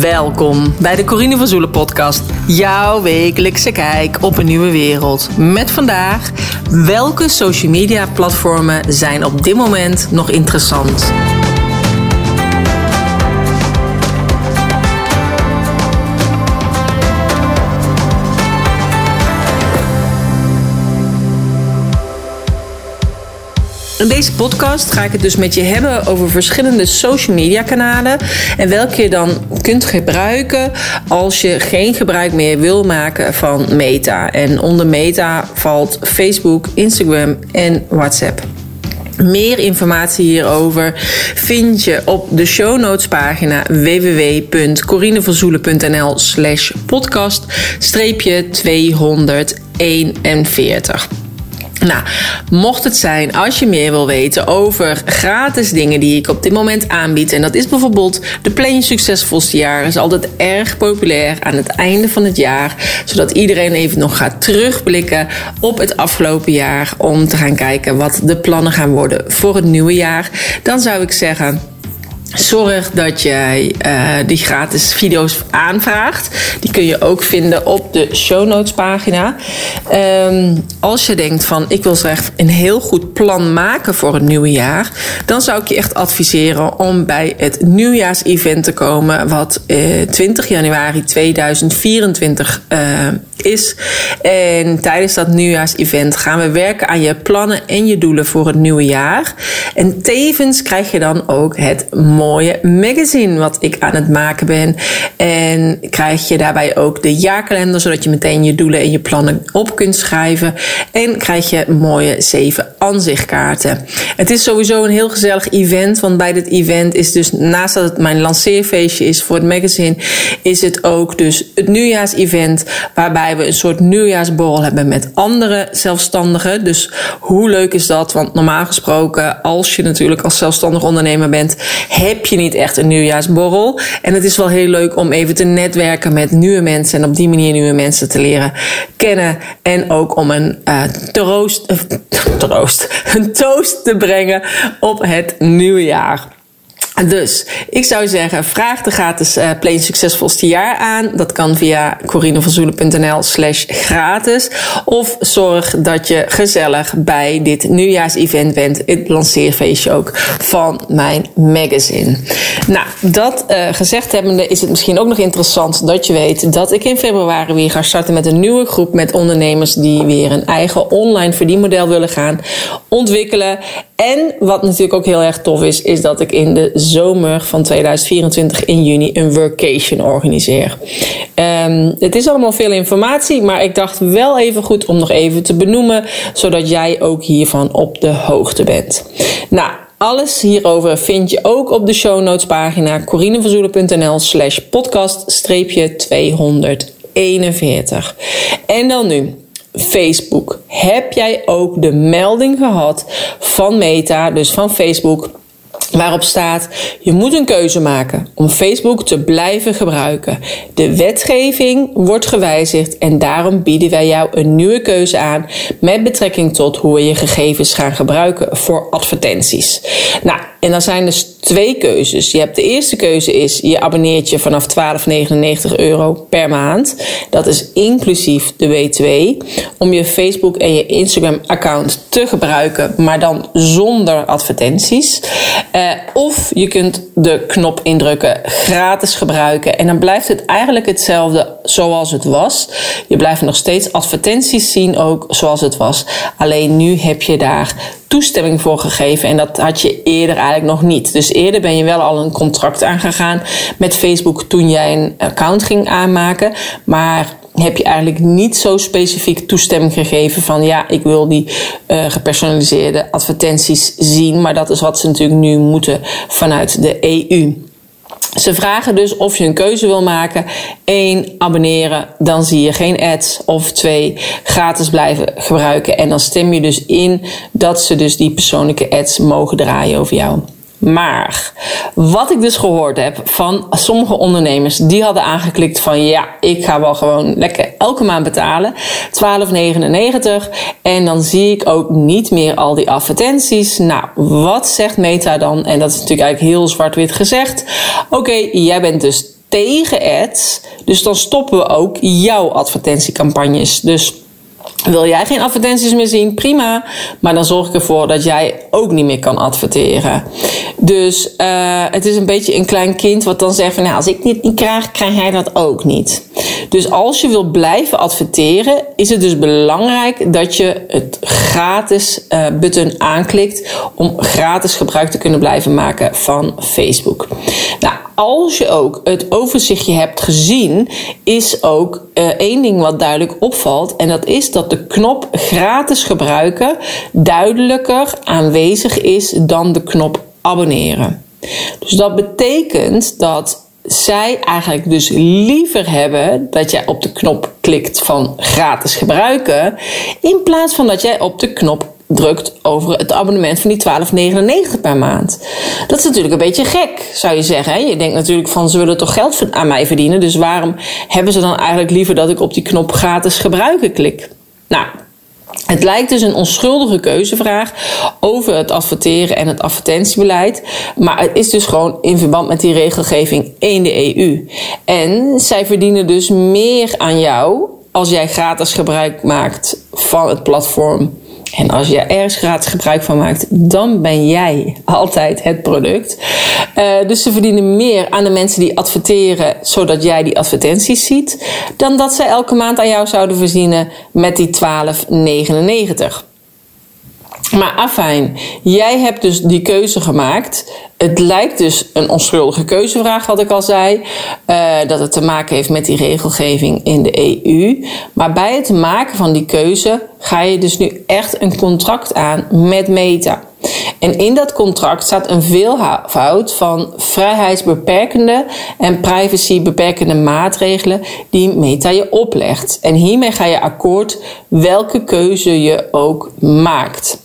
Welkom bij de Corine van Zoelen podcast. Jouw wekelijkse kijk op een nieuwe wereld. Met vandaag, welke social media platformen zijn op dit moment nog interessant? In deze podcast ga ik het dus met je hebben over verschillende social media kanalen en welke je dan kunt gebruiken als je geen gebruik meer wil maken van Meta. En onder Meta valt Facebook, Instagram en WhatsApp. Meer informatie hierover vind je op de show notes pagina www.corinevanzoelen.nl slash podcast 241. Nou, mocht het zijn als je meer wil weten over gratis dingen die ik op dit moment aanbied. En dat is bijvoorbeeld de Plan Succesvolste Jaar. is altijd erg populair aan het einde van het jaar. Zodat iedereen even nog gaat terugblikken op het afgelopen jaar. Om te gaan kijken wat de plannen gaan worden voor het nieuwe jaar. Dan zou ik zeggen Zorg dat jij uh, die gratis video's aanvraagt. Die kun je ook vinden op de show notes pagina. Um, als je denkt van ik wil echt een heel goed plan maken voor het nieuwe jaar. Dan zou ik je echt adviseren om bij het nieuwjaars-event te komen. Wat uh, eh, 20 januari 2024 uh, is. En tijdens dat nieuwjaars-event gaan we werken aan je plannen en je doelen voor het nieuwe jaar. En tevens krijg je dan ook het magazine wat ik aan het maken ben. En krijg je daarbij ook de jaarkalender, zodat je meteen je doelen en je plannen op kunt schrijven. En krijg je mooie zeven aanzichtkaarten. Het is sowieso een heel gezellig event, want bij dit event is dus naast dat het mijn lanceerfeestje is voor het magazine, is het ook dus het nieuwjaars-event waarbij we een soort nieuwjaarsborrel hebben met andere zelfstandigen. Dus hoe leuk is dat? Want normaal gesproken, als je natuurlijk als zelfstandig ondernemer bent, heb je niet echt een nieuwjaarsborrel. En het is wel heel leuk om even te netwerken met nieuwe mensen en op die manier nieuwe mensen te leren kennen. En ook om een uh, troost, troost, een toast te brengen op het nieuwe jaar. Dus ik zou zeggen, vraag de gratis uh, Plain Succesvolste jaar aan. Dat kan via corinevanzoelen.nl slash gratis. Of zorg dat je gezellig bij dit nieuwjaarsevent bent. Het lanceerfeestje ook van mijn magazine. Nou, dat uh, gezegd hebbende is het misschien ook nog interessant dat je weet dat ik in februari weer ga starten met een nieuwe groep met ondernemers die weer een eigen online verdienmodel willen gaan ontwikkelen. En wat natuurlijk ook heel erg tof is, is dat ik in de zomer van 2024 in juni een workation organiseer. Um, het is allemaal veel informatie, maar ik dacht wel even goed om nog even te benoemen, zodat jij ook hiervan op de hoogte bent. Nou, alles hierover vind je ook op de show notes pagina corineverzoelen.nl slash podcast 241. En dan nu. Facebook. Heb jij ook de melding gehad van Meta, dus van Facebook? Waarop staat: je moet een keuze maken om Facebook te blijven gebruiken. De wetgeving wordt gewijzigd en daarom bieden wij jou een nieuwe keuze aan met betrekking tot hoe we je gegevens gaan gebruiken voor advertenties. Nou, en dan zijn dus twee keuzes. Je hebt de eerste keuze is je abonneert je vanaf 12,99 euro per maand. Dat is inclusief de W2 om je Facebook en je Instagram account te gebruiken, maar dan zonder advertenties. Uh, of je kunt de knop indrukken gratis gebruiken en dan blijft het eigenlijk hetzelfde zoals het was. Je blijft nog steeds advertenties zien ook zoals het was. Alleen nu heb je daar toestemming voor gegeven. En dat had je eerder eigenlijk nog niet. Dus eerder ben je wel al een contract aangegaan met Facebook toen jij een account ging aanmaken. Maar heb je eigenlijk niet zo specifiek toestemming gegeven van ja, ik wil die uh, gepersonaliseerde advertenties zien. Maar dat is wat ze natuurlijk nu moeten vanuit de EU. Ze vragen dus of je een keuze wil maken. Eén, abonneren. Dan zie je geen ads. Of twee, gratis blijven gebruiken. En dan stem je dus in dat ze dus die persoonlijke ads mogen draaien over jou. Maar wat ik dus gehoord heb van sommige ondernemers, die hadden aangeklikt van ja, ik ga wel gewoon lekker elke maand betalen. 12,99 en dan zie ik ook niet meer al die advertenties. Nou, wat zegt Meta dan? En dat is natuurlijk eigenlijk heel zwart-wit gezegd. Oké, jij bent dus tegen ads. Dus dan stoppen we ook jouw advertentiecampagnes. Dus wil jij geen advertenties meer zien? Prima. Maar dan zorg ik ervoor dat jij ook niet meer kan adverteren. Dus uh, het is een beetje een klein kind wat dan zegt van nou, als ik dit niet krijg, krijg jij dat ook niet. Dus als je wil blijven adverteren, is het dus belangrijk dat je het gratis uh, button aanklikt om gratis gebruik te kunnen blijven maken van Facebook. Nou, als je ook het overzichtje hebt gezien, is ook uh, één ding wat duidelijk opvalt. En dat is dat de knop gratis gebruiken duidelijker aanwezig is dan de knop abonneren. Dus dat betekent dat zij eigenlijk dus liever hebben dat jij op de knop klikt van gratis gebruiken, in plaats van dat jij op de knop drukt over het abonnement van die 12,99 per maand. Dat is natuurlijk een beetje gek, zou je zeggen. Je denkt natuurlijk van ze willen toch geld aan mij verdienen, dus waarom hebben ze dan eigenlijk liever dat ik op die knop gratis gebruiken klik? Nou, het lijkt dus een onschuldige keuzevraag over het adverteren en het advertentiebeleid. Maar het is dus gewoon in verband met die regelgeving in de EU. En zij verdienen dus meer aan jou als jij gratis gebruik maakt van het platform en als je ergens gratis gebruik van maakt, dan ben jij altijd het product. Uh, dus ze verdienen meer aan de mensen die adverteren, zodat jij die advertenties ziet, dan dat ze elke maand aan jou zouden verdienen met die 12,99. Maar afijn, jij hebt dus die keuze gemaakt. Het lijkt dus een onschuldige keuzevraag, wat ik al zei. Uh, dat het te maken heeft met die regelgeving in de EU. Maar bij het maken van die keuze ga je dus nu echt een contract aan met Meta. En in dat contract staat een veelvoud van vrijheidsbeperkende en privacybeperkende maatregelen die Meta je oplegt. En hiermee ga je akkoord welke keuze je ook maakt.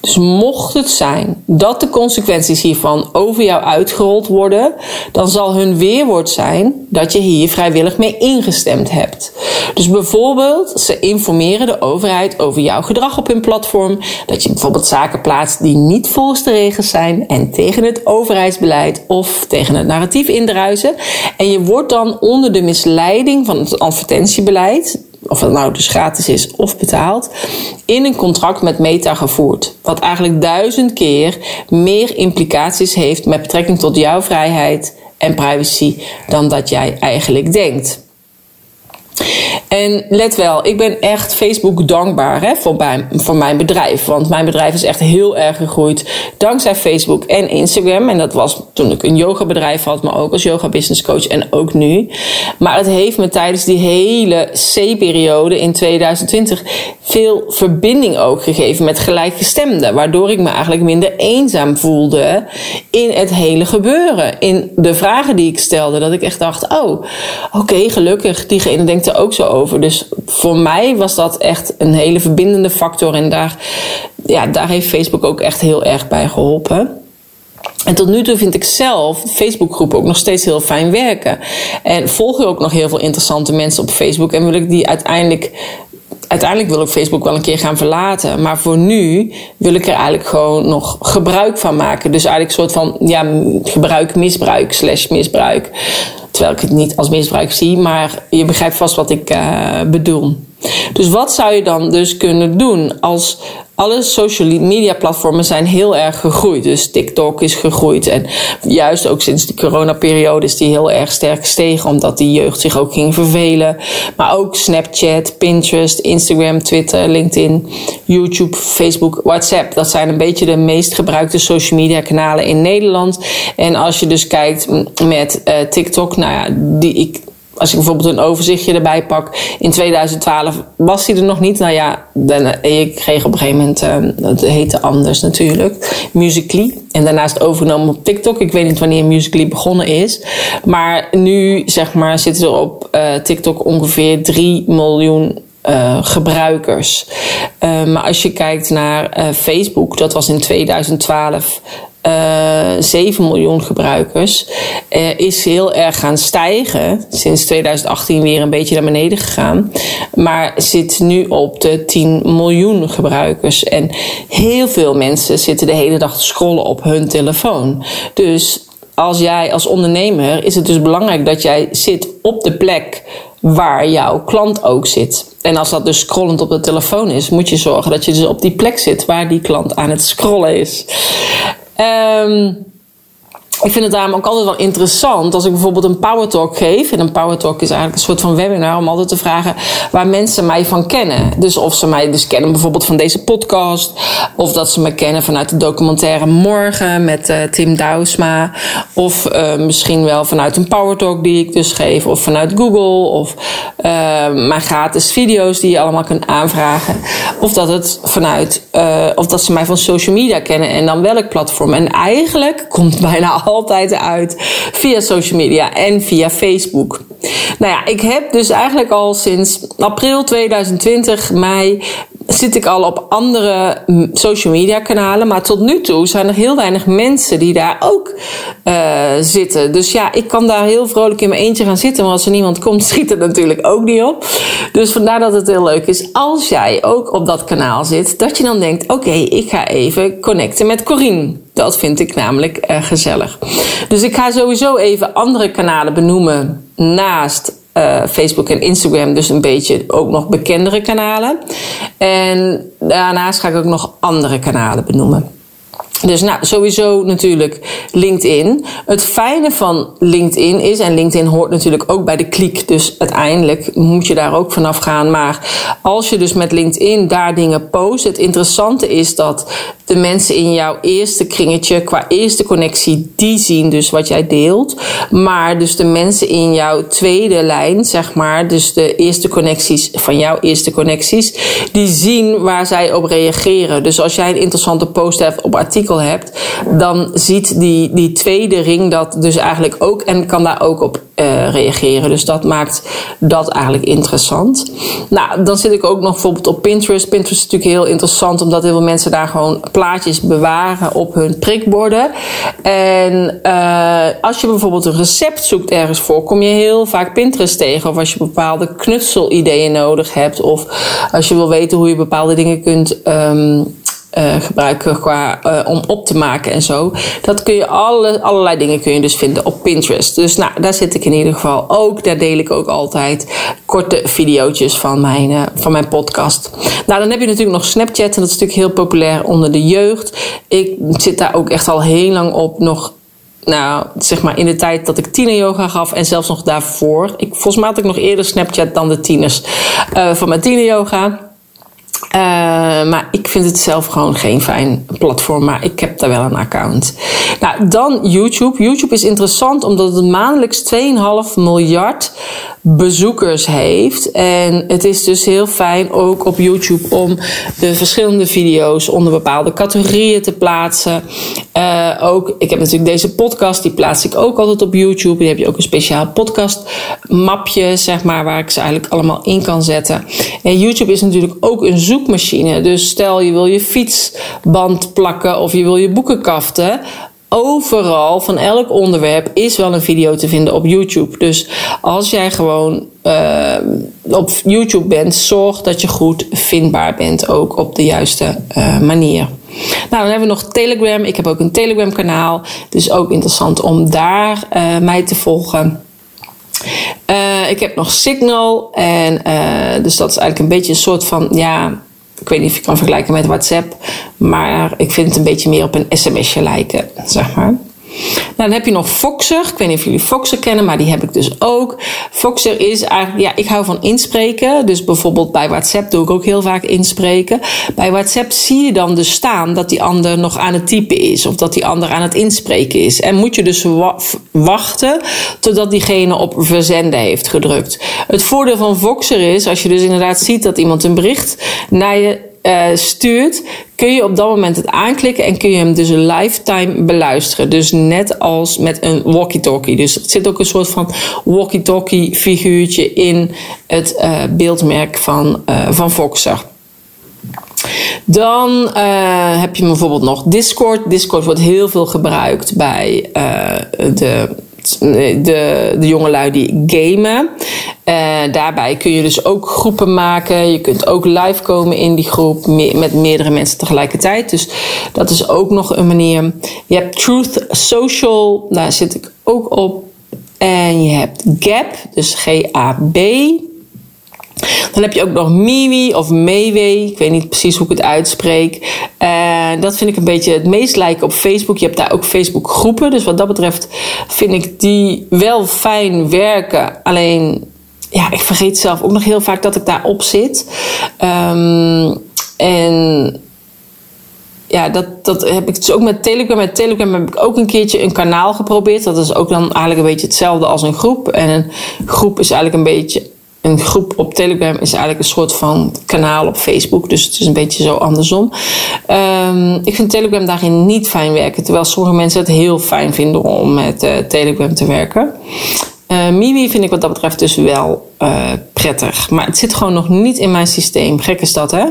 Dus mocht het zijn dat de consequenties hiervan over jou uitgerold worden, dan zal hun weerwoord zijn dat je hier vrijwillig mee ingestemd hebt. Dus bijvoorbeeld, ze informeren de overheid over jouw gedrag op hun platform, dat je bijvoorbeeld zaken plaatst die niet volgens de regels zijn en tegen het overheidsbeleid of tegen het narratief indruisen. En je wordt dan onder de misleiding van het advertentiebeleid of het nou dus gratis is of betaald, in een contract met Meta gevoerd. Wat eigenlijk duizend keer meer implicaties heeft met betrekking tot jouw vrijheid en privacy dan dat jij eigenlijk denkt. En let wel, ik ben echt Facebook dankbaar hè, voor, mijn, voor mijn bedrijf. Want mijn bedrijf is echt heel erg gegroeid dankzij Facebook en Instagram. En dat was toen ik een yogabedrijf had, maar ook als yoga business coach en ook nu. Maar het heeft me tijdens die hele C-periode in 2020 veel verbinding ook gegeven met gelijkgestemden. Waardoor ik me eigenlijk minder eenzaam voelde in het hele gebeuren. In de vragen die ik stelde. Dat ik echt dacht, oh, oké, gelukkig. Diegene denkt er ook zo over. Dus voor mij was dat echt een hele verbindende factor. En daar, ja, daar heeft Facebook ook echt heel erg bij geholpen. En tot nu toe vind ik zelf de Facebookgroep ook nog steeds heel fijn werken. En volg ik ook nog heel veel interessante mensen op Facebook. En wil ik die uiteindelijk uiteindelijk wil ik Facebook wel een keer gaan verlaten. Maar voor nu wil ik er eigenlijk gewoon nog gebruik van maken. Dus eigenlijk een soort van ja, gebruik, misbruik, slash misbruik. Terwijl ik het niet als misbruik zie, maar je begrijpt vast wat ik uh, bedoel. Dus wat zou je dan dus kunnen doen als alle social media platformen zijn heel erg gegroeid. Dus TikTok is gegroeid. En juist ook sinds de coronaperiode is die heel erg sterk gestegen. Omdat die jeugd zich ook ging vervelen. Maar ook Snapchat, Pinterest, Instagram, Twitter, LinkedIn, YouTube, Facebook, WhatsApp. Dat zijn een beetje de meest gebruikte social media kanalen in Nederland. En als je dus kijkt met uh, TikTok, nou ja, die ik als ik bijvoorbeeld een overzichtje erbij pak, in 2012 was hij er nog niet. Nou ja, dan, ik kreeg op een gegeven moment, uh, het heette anders natuurlijk, Musically. En daarnaast overgenomen op TikTok. Ik weet niet wanneer Musically begonnen is. Maar nu, zeg maar, zitten er op uh, TikTok ongeveer 3 miljoen gebruikers. Maar als je kijkt naar Facebook, dat was in 2012 uh, eh, 7 miljoen gebruikers, uh, is heel erg gaan stijgen. Sinds 2018 weer een beetje naar beneden gegaan. Maar zit nu op de 10 miljoen gebruikers. En heel veel mensen zitten de hele dag te scrollen op hun telefoon. Dus als jij als ondernemer is het dus belangrijk dat jij zit op de plek waar jouw klant ook zit. En als dat dus scrollend op de telefoon is, moet je zorgen dat je dus op die plek zit waar die klant aan het scrollen is. Um, ik vind het daarom ook altijd wel interessant als ik bijvoorbeeld een power talk geef. En een power talk is eigenlijk een soort van webinar om altijd te vragen waar mensen mij van kennen. Dus of ze mij dus kennen bijvoorbeeld van deze podcast. Of dat ze me kennen vanuit de documentaire Morgen met uh, Tim Douwsma. Of uh, misschien wel vanuit een power talk die ik dus geef. Of vanuit Google. Of uh, mijn gratis video's die je allemaal kunt aanvragen. Of dat het vanuit, of dat ze mij van social media kennen en dan welk platform. En eigenlijk komt bijna altijd uit via social media en via Facebook. Nou ja, ik heb dus eigenlijk al sinds april 2020, mei, zit ik al op andere social media kanalen. Maar tot nu toe zijn er heel weinig mensen die daar ook uh, zitten. Dus ja, ik kan daar heel vrolijk in mijn eentje gaan zitten. Maar als er niemand komt, schiet het natuurlijk ook niet op. Dus vandaar dat het heel leuk is als jij ook op dat kanaal zit. Dat je dan denkt, oké, ik ga even connecten met Corine. Dat vind ik namelijk uh, gezellig. Dus ik ga sowieso even andere kanalen benoemen naast uh, Facebook en Instagram, dus een beetje ook nog bekendere kanalen. En daarnaast ga ik ook nog andere kanalen benoemen. Dus nou, sowieso natuurlijk LinkedIn. Het fijne van LinkedIn is, en LinkedIn hoort natuurlijk ook bij de kliek, dus uiteindelijk moet je daar ook vanaf gaan. Maar als je dus met LinkedIn daar dingen post, het interessante is dat de mensen in jouw eerste kringetje, qua eerste connectie, die zien dus wat jij deelt. Maar dus de mensen in jouw tweede lijn, zeg maar, dus de eerste connecties van jouw eerste connecties, die zien waar zij op reageren. Dus als jij een interessante post hebt op artikel hebt, dan ziet die, die tweede ring dat dus eigenlijk ook en kan daar ook op uh, reageren. Dus dat maakt dat eigenlijk interessant. Nou, dan zit ik ook nog bijvoorbeeld op Pinterest. Pinterest is natuurlijk heel interessant, omdat heel veel mensen daar gewoon plaatjes bewaren op hun prikborden. En uh, als je bijvoorbeeld een recept zoekt ergens voor, kom je heel vaak Pinterest tegen. Of als je bepaalde knutselideeën nodig hebt. Of als je wil weten hoe je bepaalde dingen kunt um, uh, gebruiken qua, uh, om op te maken en zo. Dat kun je alle, allerlei dingen kun je dus vinden op Pinterest. Dus nou, daar zit ik in ieder geval ook. Daar deel ik ook altijd korte video's van mijn, uh, van mijn podcast. Nou, dan heb je natuurlijk nog Snapchat. En dat is natuurlijk heel populair onder de jeugd. Ik zit daar ook echt al heel lang op. Nog nou, zeg maar in de tijd dat ik tieneryoga gaf en zelfs nog daarvoor. Ik, volgens mij had ik nog eerder Snapchat dan de tieners van mijn tieneryoga. Uh, maar ik vind het zelf gewoon geen fijn platform. Maar ik heb daar wel een account. Nou, dan YouTube. YouTube is interessant omdat het maandelijks 2,5 miljard bezoekers heeft. En het is dus heel fijn ook op YouTube om de verschillende video's onder bepaalde categorieën te plaatsen. Uh, ook, ik heb natuurlijk deze podcast, die plaats ik ook altijd op YouTube. Die heb je ook een speciaal podcast mapje, zeg maar, waar ik ze eigenlijk allemaal in kan zetten. En YouTube is natuurlijk ook een zoekmachine. Dus stel je wil je fietsband plakken of je wil je boeken kaften overal van elk onderwerp is wel een video te vinden op YouTube. Dus als jij gewoon uh, op YouTube bent, zorg dat je goed vindbaar bent, ook op de juiste uh, manier. Nou, dan hebben we nog Telegram. Ik heb ook een Telegram kanaal. Dus ook interessant om daar uh, mij te volgen. Ik heb nog Signal. En dus dat is eigenlijk een beetje een soort van ja, ik weet niet of je kan vergelijken met WhatsApp, maar ik vind het een beetje meer op een sms'je lijken, zeg maar. Dan heb je nog Foxer. Ik weet niet of jullie Foxer kennen, maar die heb ik dus ook. Foxer is eigenlijk, ja, ik hou van inspreken. Dus bijvoorbeeld bij WhatsApp doe ik ook heel vaak inspreken. Bij WhatsApp zie je dan dus staan dat die ander nog aan het typen is. Of dat die ander aan het inspreken is. En moet je dus wachten totdat diegene op verzenden heeft gedrukt. Het voordeel van Foxer is, als je dus inderdaad ziet dat iemand een bericht naar je uh, stuurt, kun je op dat moment het aanklikken en kun je hem dus een lifetime beluisteren. Dus net als met een walkie-talkie. Dus er zit ook een soort van walkie-talkie figuurtje in het uh, beeldmerk van, uh, van Voxer. Dan heb je bijvoorbeeld nog Discord. Discord wordt heel veel gebruikt bij de de, de jongelui die gamen. daarbij kun je dus ook groepen maken. Je kunt ook live komen in die groep met meerdere mensen tegelijkertijd. Dus dat is ook nog een manier. Je hebt Truth Social, daar zit ik ook op. En je hebt Gap, dus G-A-B. Dan heb je ook nog Miwi of Mewe. Ik weet niet precies hoe ik het uitspreek. En dat vind ik een beetje het meest lijken op Facebook. Je hebt daar ook Facebook groepen. Dus wat dat betreft vind ik die wel fijn werken. Alleen, ja, ik vergeet zelf ook nog heel vaak dat ik daarop zit. Um, en ja, dat, dat heb ik dus ook met Telegram. Met Telegram heb ik ook een keertje een kanaal geprobeerd. Dat is ook dan eigenlijk een beetje hetzelfde als een groep. En een groep is eigenlijk een beetje. Een groep op Telegram is eigenlijk een soort van kanaal op Facebook. Dus het is een beetje zo andersom. Um, ik vind Telegram daarin niet fijn werken. Terwijl sommige mensen het heel fijn vinden om met uh, Telegram te werken. Uh, Mimi vind ik wat dat betreft dus wel uh, prettig. Maar het zit gewoon nog niet in mijn systeem. Gek is dat, hè?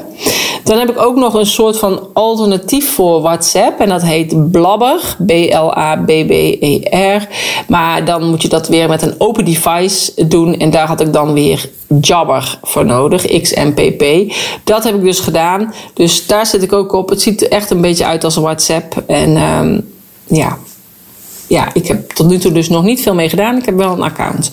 Dan heb ik ook nog een soort van alternatief voor WhatsApp. En dat heet Blabber. B-L-A-B-B-E-R. Maar dan moet je dat weer met een open device doen. En daar had ik dan weer Jabber voor nodig. XMPP. Dat heb ik dus gedaan. Dus daar zit ik ook op. Het ziet er echt een beetje uit als WhatsApp. En um, ja, ja, ik heb tot nu toe dus nog niet veel mee gedaan. Ik heb wel een account.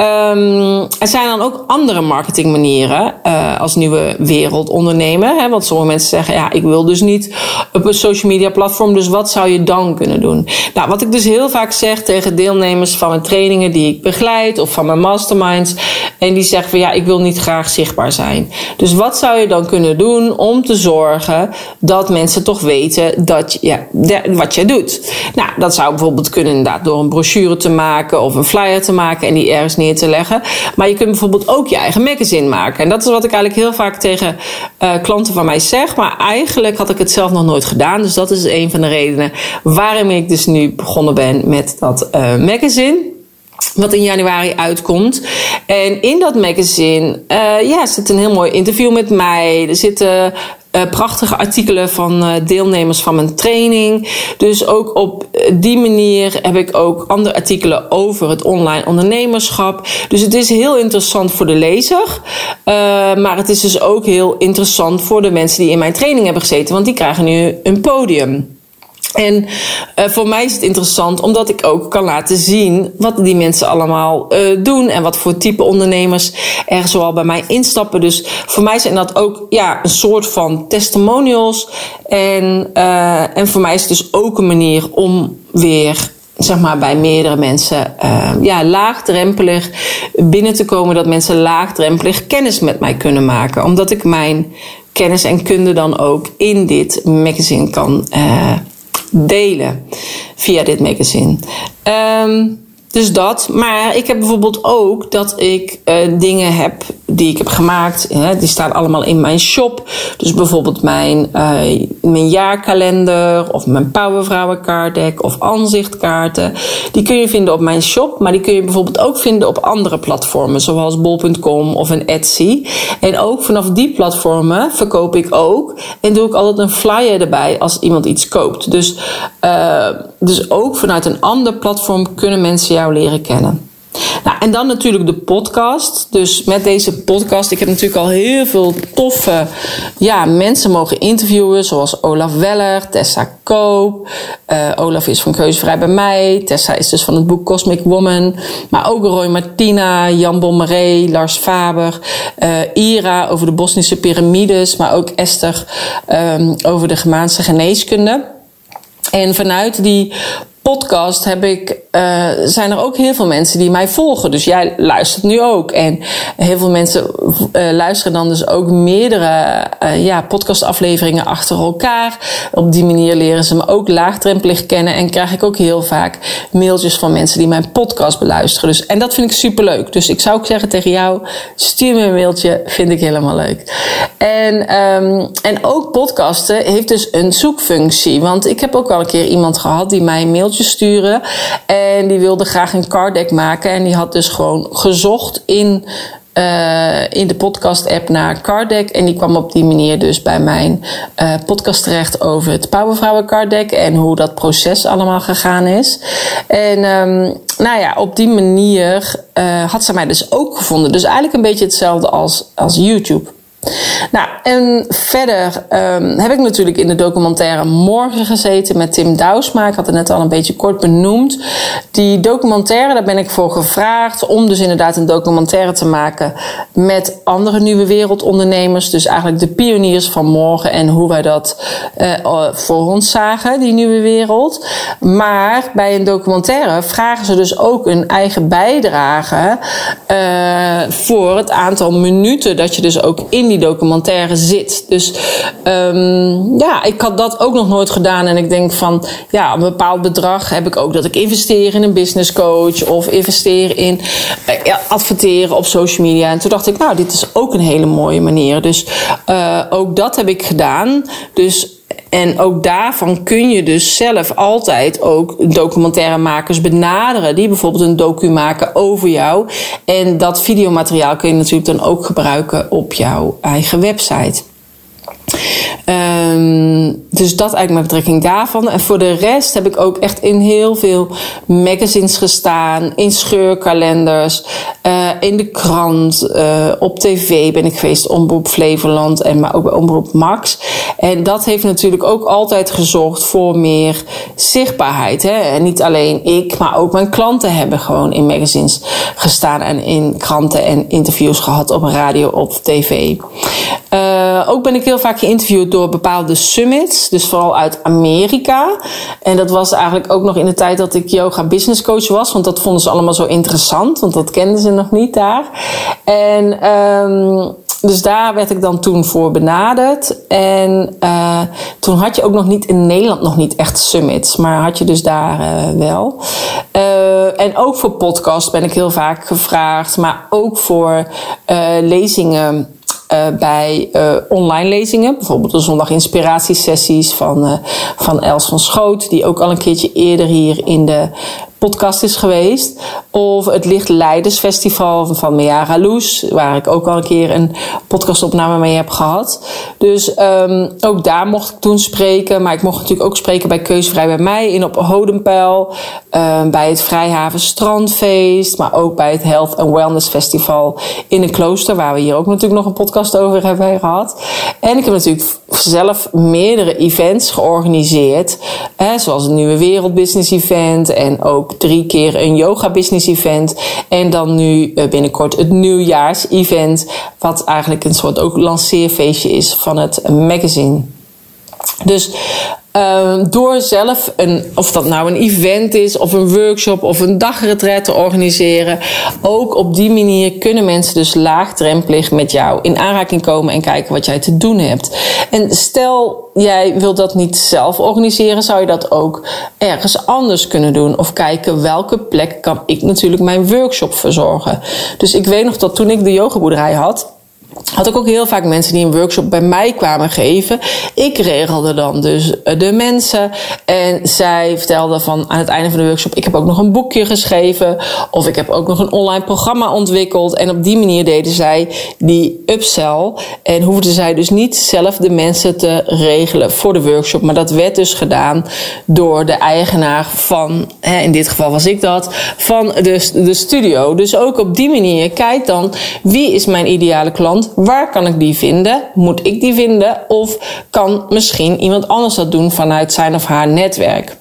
Um, er zijn dan ook andere marketingmanieren uh, als nieuwe wereld ondernemen. Hè? Want sommige mensen zeggen, ja, ik wil dus niet op een social media platform. Dus wat zou je dan kunnen doen? Nou, wat ik dus heel vaak zeg tegen deelnemers van mijn trainingen die ik begeleid of van mijn masterminds. En die zeggen van ja, ik wil niet graag zichtbaar zijn. Dus wat zou je dan kunnen doen om te zorgen dat mensen toch weten dat ja, wat je doet? Nou, dat zou bijvoorbeeld kunnen inderdaad door een brochure te maken of een flyer te maken en die ergens neer te leggen. Maar je kunt bijvoorbeeld ook je eigen magazine maken. En dat is wat ik eigenlijk heel vaak tegen uh, klanten van mij zeg. Maar eigenlijk had ik het zelf nog nooit gedaan. Dus dat is een van de redenen waarom ik dus nu begonnen ben met dat uh, magazine wat in januari uitkomt. En in dat magazine uh, ja, zit een heel mooi interview met mij. Er zitten uh, prachtige artikelen van uh, deelnemers van mijn training. Dus ook op die manier heb ik ook andere artikelen over het online ondernemerschap. Dus het is heel interessant voor de lezer. Maar het is dus ook heel interessant voor de mensen die in mijn training hebben gezeten. Want die krijgen nu een podium. En uh, voor mij is het interessant omdat ik ook kan laten zien wat die mensen allemaal uh, doen en wat voor type ondernemers er zoal bij mij instappen. Dus voor mij zijn dat ook ja, een soort van testimonials. En, uh, en voor mij is het dus ook een manier om weer zeg maar bij meerdere mensen ja, laagdrempelig binnen te komen. Dat mensen laagdrempelig kennis met mij kunnen maken. Omdat ik mijn kennis en kunde dan ook in dit magazine kan delen via dit magazine. Um, dus dat. Maar ik heb bijvoorbeeld ook dat ik uh, dingen heb die ik heb gemaakt. Hè, die staan allemaal in mijn shop. Dus bijvoorbeeld mijn, uh, mijn jaarkalender of mijn Powervrouwen kaartdek of aanzichtkaarten. Die kun je vinden op mijn shop. Maar die kun je bijvoorbeeld ook vinden op andere platformen. Zoals bol.com of een Etsy. En ook vanaf die platformen verkoop ik ook. En doe ik altijd een flyer erbij als iemand iets koopt. Dus, uh, dus ook vanuit een ander platform kunnen mensen leren kennen. Nou, en dan natuurlijk de podcast. Dus met deze podcast, ik heb natuurlijk al heel veel toffe ja, mensen mogen interviewen. Zoals Olaf Weller, Tessa Koop. Uh, Olaf is van Keuzevrij bij mij. Tessa is dus van het boek Cosmic Woman. Maar ook Roy Martina, Jan Bommeré, Lars Faber. Uh, Ira over de Bosnische piramides. Maar ook Esther um, over de Gemaanse geneeskunde. En vanuit die podcast heb ik, uh, zijn er ook heel veel mensen die mij volgen. Dus jij luistert nu ook. En heel veel mensen uh, luisteren dan dus ook meerdere uh, ja, podcastafleveringen achter elkaar. Op die manier leren ze me ook laagdrempelig kennen. En krijg ik ook heel vaak mailtjes van mensen die mijn podcast beluisteren. Dus, en dat vind ik superleuk. Dus ik zou ook zeggen tegen jou, stuur me een mailtje. Vind ik helemaal leuk. En, um, en ook podcasten heeft dus een zoekfunctie. Want ik heb ook wel een keer iemand gehad die mij een mailtje sturen. En die wilde graag een card deck maken. En die had dus gewoon gezocht in uh, in de podcast-app naar Card Deck. En die kwam op die manier dus bij mijn uh, podcast terecht over het Powervrouwen Deck en hoe dat proces allemaal gegaan is. En um, nou ja, op die manier uh, had ze mij dus ook gevonden. Dus eigenlijk een beetje hetzelfde als, als YouTube. Nou, en verder um, heb ik natuurlijk in de documentaire Morgen gezeten met Tim Douwsma. Ik had het net al een beetje kort benoemd. Die documentaire, daar ben ik voor gevraagd om dus inderdaad een documentaire te maken met andere nieuwe wereldondernemers. Dus eigenlijk de pioniers van morgen en hoe wij dat uh, voor ons zagen, die nieuwe wereld. Maar bij een documentaire vragen ze dus ook een eigen bijdrage uh, voor het aantal minuten dat je dus ook in die documentaire zit. Dus um, ja, ik had dat ook nog nooit gedaan. En ik denk van, ja, een bepaald bedrag heb ik ook dat ik investeer in een business coach of investeer in ja, adverteren op social media. En toen dacht ik, nou, dit is ook een hele mooie manier. Dus uh, ook dat heb ik gedaan. Dus en ook daarvan kun je dus zelf altijd ook documentairemakers benaderen. Die bijvoorbeeld een docu maken over jou. En dat videomateriaal kun je natuurlijk dan ook gebruiken op jouw eigen website. Um, dus dat eigenlijk met betrekking daarvan. En voor de rest heb ik ook echt in heel veel magazines gestaan, in scheurkalenders, uh, in de krant, uh, op tv ben ik geweest, Omroep Flevoland en maar ook bij Omroep Max. En dat heeft natuurlijk ook altijd gezorgd voor meer zichtbaarheid. Hè? En niet alleen ik, maar ook mijn klanten hebben gewoon in magazines gestaan en in kranten en interviews gehad op radio, op tv. Uh, ook ben ik heel vaak geïnterviewd door bepaalde summits, dus vooral uit Amerika. En dat was eigenlijk ook nog in de tijd dat ik yoga business coach was, want dat vonden ze allemaal zo interessant, want dat kenden ze nog niet daar. En um, dus daar werd ik dan toen voor benaderd. En uh, toen had je ook nog niet in Nederland nog niet echt summits, maar had je dus daar uh, wel. Uh, en ook voor podcast ben ik heel vaak gevraagd, maar ook voor lezingen uh, bij uh, online lezingen. Bijvoorbeeld de zondag inspiratiesessies van, uh, van Els van Schoot. Die ook al een keertje eerder hier in de podcast is geweest. Of het Licht Leidersfestival van Meara Loes, waar ik ook al een keer een podcastopname mee heb gehad. Dus um, ook daar mocht ik toen spreken. Maar ik mocht natuurlijk ook spreken bij Keusvrij bij mij in op Hodenpeil. Um, bij het Vrijhaven Strandfeest. Maar ook bij het Health and Wellness Festival in een klooster. Waar we hier ook natuurlijk nog een podcast over hebben gehad. En ik heb natuurlijk zelf meerdere events georganiseerd. Hè, zoals een Nieuwe Wereld Business Event. En ook drie keer een yoga business event. En dan nu uh, binnenkort het nieuwjaars event. Wat eigenlijk een soort ook lanceerfeestje is van het magazine. Dus uh, door zelf een, of dat nou een event is, of een workshop, of een dagretret te organiseren. Ook op die manier kunnen mensen dus laagdrempelig met jou in aanraking komen en kijken wat jij te doen hebt. En stel jij wilt dat niet zelf organiseren, zou je dat ook ergens anders kunnen doen. Of kijken welke plek kan ik natuurlijk mijn workshop verzorgen. Dus ik weet nog dat toen ik de yogaboerderij had had ik ook heel vaak mensen die een workshop bij mij kwamen geven. Ik regelde dan dus de mensen. En zij vertelden van aan het einde van de workshop: ik heb ook nog een boekje geschreven. Of ik heb ook nog een online programma ontwikkeld. En op die manier deden zij die upsell. En hoefden zij dus niet zelf de mensen te regelen voor de workshop. Maar dat werd dus gedaan door de eigenaar van, in dit geval was ik dat, van de, de studio. Dus ook op die manier, kijk dan wie is mijn ideale klant Waar kan ik die vinden? Moet ik die vinden? Of kan misschien iemand anders dat doen vanuit zijn of haar netwerk?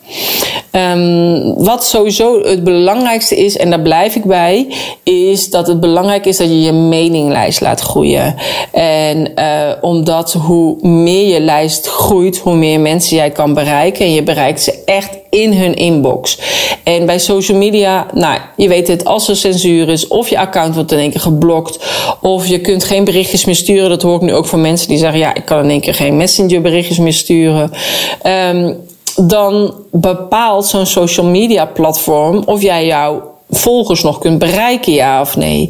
Um, wat sowieso het belangrijkste is, en daar blijf ik bij, is dat het belangrijk is dat je je meninglijst laat groeien. En uh, omdat hoe meer je lijst groeit, hoe meer mensen jij kan bereiken. En je bereikt ze echt in hun inbox. En bij social media, nou, je weet het, als er censuur is, of je account wordt in één keer geblokt, of je kunt geen berichtjes meer sturen. Dat hoor ik nu ook van mensen die zeggen, ja, ik kan in één keer geen messenger berichtjes meer sturen. Um, dan bepaalt zo'n social media platform of jij jouw volgers nog kunt bereiken, ja of nee.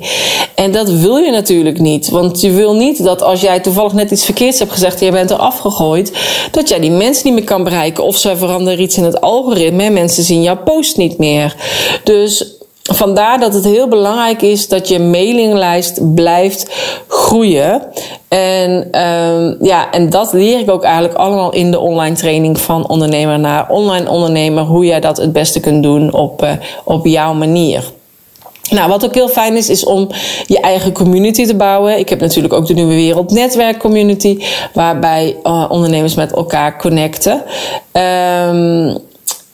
En dat wil je natuurlijk niet. Want je wil niet dat als jij toevallig net iets verkeerds hebt gezegd en je bent er afgegooid, dat jij die mensen niet meer kan bereiken. Of ze veranderen iets in het algoritme en mensen zien jouw post niet meer. Dus vandaar dat het heel belangrijk is dat je mailinglijst blijft groeien. En, um, ja, en dat leer ik ook eigenlijk allemaal in de online training van ondernemer naar online ondernemer. Hoe jij dat het beste kunt doen op, uh, op jouw manier. Nou, wat ook heel fijn is, is om je eigen community te bouwen. Ik heb natuurlijk ook de Nieuwe Wereld Netwerk Community, waarbij uh, ondernemers met elkaar connecten. Um,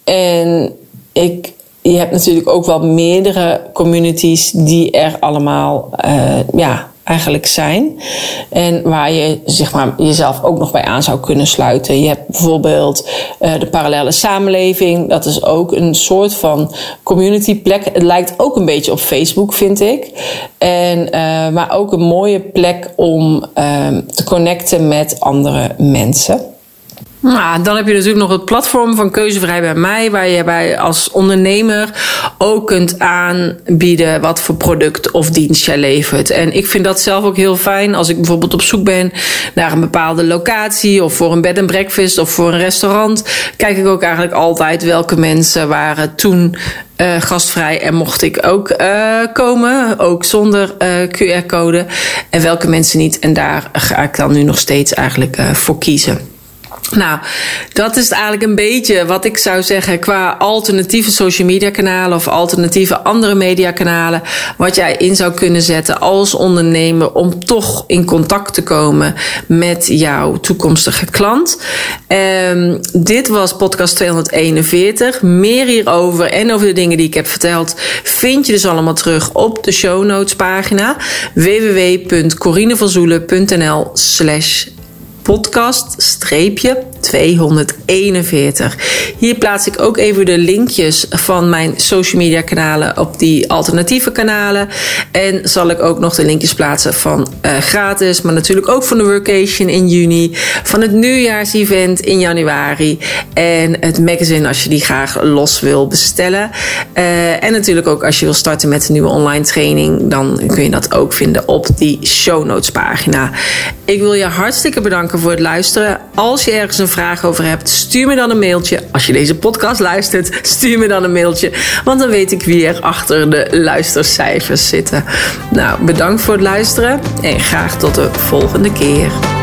en ik, je hebt natuurlijk ook wel meerdere communities die er allemaal, uh, ja, eigenlijk zijn. En waar je zeg maar, jezelf ook nog bij aan zou kunnen sluiten. Je hebt bijvoorbeeld uh, de parallele samenleving. Dat is ook een soort van community plek. Het lijkt ook een beetje op Facebook, vind ik. En, uh, maar ook een mooie plek om uh, te connecten met andere mensen. Nou, dan heb je natuurlijk nog het platform van Keuzevrij bij mij, waar je bij als ondernemer ook kunt aanbieden wat voor product of dienst jij levert. En ik vind dat zelf ook heel fijn als ik bijvoorbeeld op zoek ben naar een bepaalde locatie of voor een bed and breakfast of voor een restaurant. Kijk ik ook eigenlijk altijd welke mensen waren toen uh, gastvrij en mocht ik ook uh, komen, ook zonder uh, QR-code. En welke mensen niet. En daar ga ik dan nu nog steeds eigenlijk voor kiezen. Nou, dat is eigenlijk een beetje wat ik zou zeggen qua alternatieve social media kanalen of alternatieve andere mediakanalen. Wat jij in zou kunnen zetten als ondernemer om toch in contact te komen met jouw toekomstige klant. Um, dit was podcast 241. Meer hierover en over de dingen die ik heb verteld vind je dus allemaal terug op de show notes pagina www.corinevanzoelen.nl slash podcast streepje 241. Hier plaats ik ook even de linkjes van mijn social media kanalen op die alternatieve kanalen. En zal ik ook nog de linkjes plaatsen van uh, gratis, maar natuurlijk ook van de workation in juni, van het nieuwjaarsevent in januari en het magazine als je die graag los wil bestellen. Uh, en natuurlijk ook als je wil starten met een nieuwe online training, dan kun je dat ook vinden op die show notes pagina. Ik wil je hartstikke voor het luisteren. Als je ergens een vraag over hebt, stuur me dan een mailtje. Als je deze podcast luistert, stuur me dan een mailtje. Want dan weet ik wie er achter de luistercijfers zitten. Nou, bedankt voor het luisteren en graag tot de volgende keer.